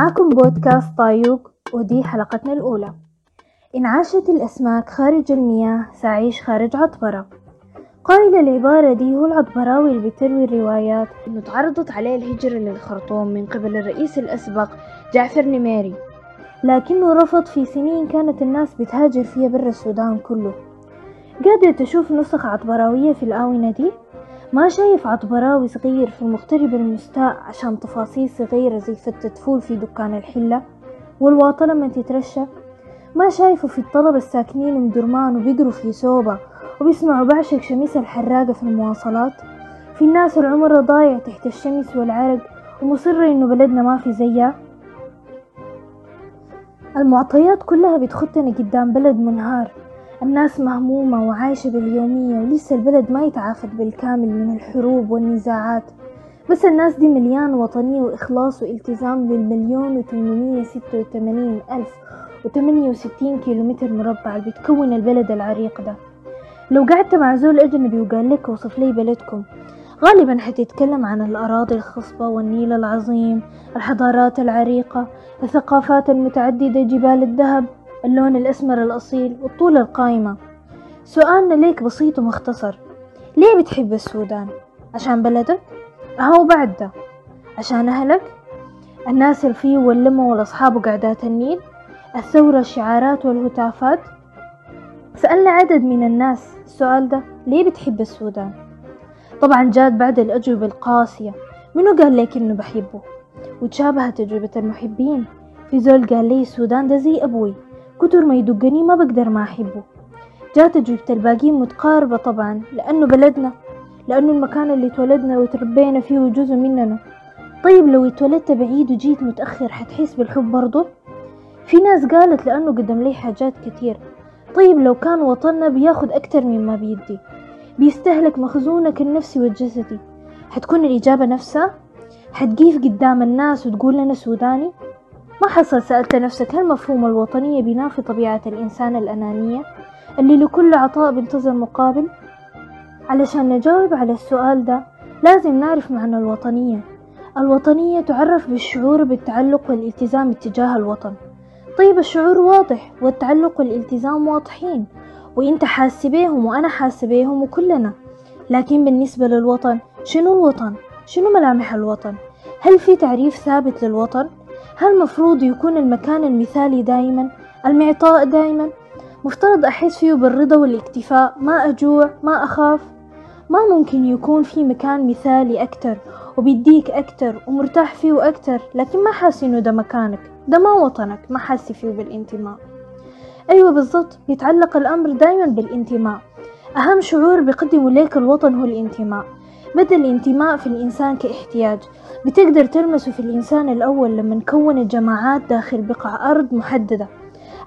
معاكم بودكاست طايوق ودي حلقتنا الأولى. إن عاشت الأسماك خارج المياه سأعيش خارج عطبرة. قائل العبارة دي هو العطبراوي اللي بتروي الروايات إنه تعرضت عليه الهجرة للخرطوم من قبل الرئيس الأسبق جعفر نميري. لكنه رفض في سنين كانت الناس بتهاجر فيها برا السودان كله. قادر تشوف نسخ عطبراوية في الآونة دي؟ ما شايف عطبراوي صغير في المغترب المستاء عشان تفاصيل صغيرة زي فتة فول في دكان الحلة والواطة لما تترشى؟ ما شايفه في الطلبة الساكنين مدرمان وبيقروا في سوبة وبيسمعوا بعشق شميس الحراقة في المواصلات؟ في الناس العمر ضايع تحت الشمس والعرق ومصرة إنه بلدنا ما في زيها؟ المعطيات كلها بتخدنا قدام بلد منهار الناس مهمومة وعايشة باليومية ولسه البلد ما يتعافت بالكامل من الحروب والنزاعات. بس الناس دي مليان وطنية وإخلاص والتزام للمليون وثمانمية ستة وثمانين ألف وثمانية وستين كيلومتر مربع اللي بتكون البلد العريق ده. لو قعدت مع زول أجنبي وقال لك وصف لي بلدكم غالبا حتتكلم عن الأراضي الخصبة والنيل العظيم الحضارات العريقة الثقافات المتعددة جبال الذهب. اللون الأسمر الأصيل والطول القايمة سؤالنا ليك بسيط ومختصر ليه بتحب السودان؟ عشان بلدك؟ أهو بعد ده عشان أهلك؟ الناس اللي فيه واللمة والأصحاب وقعدات النيل؟ الثورة الشعارات والهتافات؟ سألنا عدد من الناس السؤال ده ليه بتحب السودان؟ طبعا جات بعد الأجوبة القاسية منو قال لك إنه بحبه؟ وتشابهت تجربة المحبين في زول قال لي السودان ده زي أبوي كتر ما يدقني ما بقدر ما أحبه. جات تجربة الباقيين متقاربة طبعا لأنه بلدنا لأنه المكان اللي اتولدنا وتربينا فيه جزء مننا. طيب لو اتولدت بعيد وجيت متأخر حتحس بالحب برضه؟ في ناس قالت لأنه قدم لي حاجات كتير. طيب لو كان وطننا بياخد أكتر مما بيدي بيستهلك مخزونك النفسي والجسدي حتكون الإجابة نفسها؟ حتقيف قدام الناس وتقول لنا سوداني؟ ما حصل سألت نفسك هل مفهوم الوطنية بينافي طبيعة الإنسان الأنانية اللي لكل عطاء بينتظر مقابل علشان نجاوب على السؤال ده لازم نعرف معنى الوطنية الوطنية تعرف بالشعور بالتعلق والالتزام اتجاه الوطن طيب الشعور واضح والتعلق والالتزام واضحين وإنت حاس بيهم وأنا حاس بيهم وكلنا لكن بالنسبة للوطن شنو الوطن؟ شنو ملامح الوطن؟ هل في تعريف ثابت للوطن؟ هل مفروض يكون المكان المثالي دائما المعطاء دائما مفترض أحس فيه بالرضا والاكتفاء؟ ما أجوع؟ ما أخاف؟ ما ممكن يكون في مكان مثالي أكتر وبيديك أكتر ومرتاح فيه أكتر لكن ما حاسس إنه ده مكانك. ده ما وطنك ما حاسس فيه بالانتماء. أيوة بالضبط. بيتعلق الأمر دايما بالانتماء. أهم شعور بيقدمه ليك الوطن هو الانتماء. بدأ الانتماء في الإنسان كاحتياج. بتقدر تلمسه في الإنسان الأول لما نكون الجماعات داخل بقع أرض محددة.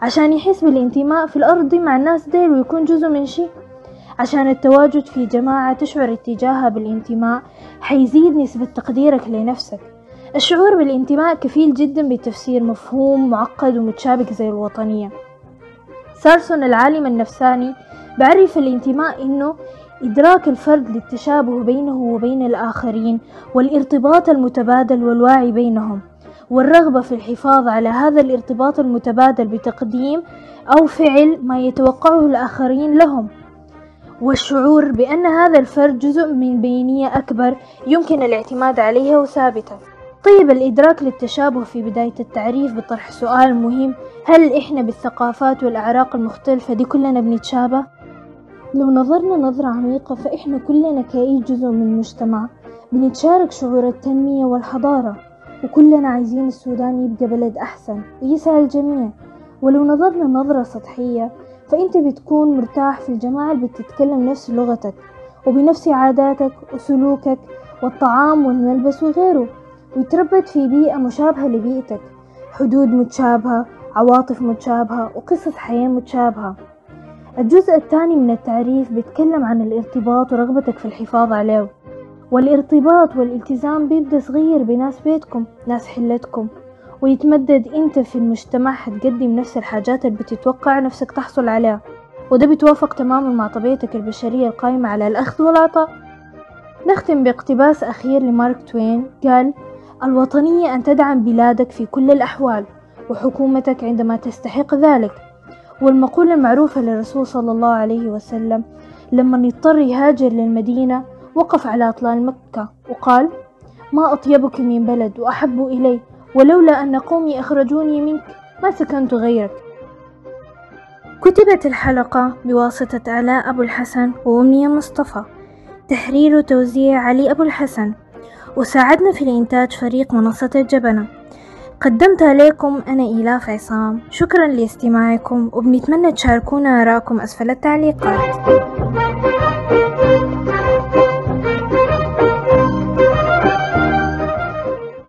عشان يحس بالانتماء في الأرض دي مع الناس ديل ويكون جزء من شي. عشان التواجد في جماعة تشعر اتجاهها بالانتماء حيزيد نسبة تقديرك لنفسك. الشعور بالانتماء كفيل جدا بتفسير مفهوم معقد ومتشابك زي الوطنية. سارسون العالم النفساني بعرف الانتماء إنه إدراك الفرد للتشابه بينه وبين الآخرين والارتباط المتبادل والواعي بينهم والرغبة في الحفاظ على هذا الارتباط المتبادل بتقديم أو فعل ما يتوقعه الآخرين لهم والشعور بأن هذا الفرد جزء من بينية أكبر يمكن الاعتماد عليها وثابتة طيب الإدراك للتشابه في بداية التعريف بطرح سؤال مهم هل إحنا بالثقافات والأعراق المختلفة دي كلنا بنتشابه؟ لو نظرنا نظرة عميقة فإحنا كلنا كأي جزء من مجتمع بنتشارك شعور التنمية والحضارة وكلنا عايزين السودان يبقى بلد أحسن ويسعى الجميع. ولو نظرنا نظرة سطحية فأنت بتكون مرتاح في الجماعة اللي بتتكلم نفس لغتك وبنفس عاداتك وسلوكك والطعام والملبس وغيره ويتربت في بيئة مشابهة لبيئتك حدود متشابهة عواطف متشابهة وقصص حياة متشابهة. الجزء الثاني من التعريف بيتكلم عن الارتباط ورغبتك في الحفاظ عليه. والارتباط والالتزام بيبدأ صغير بناس بيتكم ناس حلتكم. ويتمدد انت في المجتمع حتقدم نفس الحاجات اللي بتتوقع نفسك تحصل عليها. وده بيتوافق تماما مع طبيعتك البشرية القائمة على الأخذ والعطاء. نختم باقتباس أخير لمارك توين. قال الوطنية أن تدعم بلادك في كل الأحوال وحكومتك عندما تستحق ذلك. والمقولة المعروفة للرسول صلى الله عليه وسلم لما يضطر يهاجر للمدينة وقف على أطلال مكة. وقال ما أطيبك من بلد وأحب إلي ولولا أن قومي أخرجوني منك ما سكنت غيرك. كتبت الحلقة بواسطة آلاء أبو الحسن وأمنية مصطفى تحرير وتوزيع علي أبو الحسن وساعدنا في الإنتاج فريق منصة الجبنة. قدمت عليكم أنا إيلاف عصام. شكرا لاستماعكم وبنتمنى تشاركونا آراءكم أسفل التعليقات.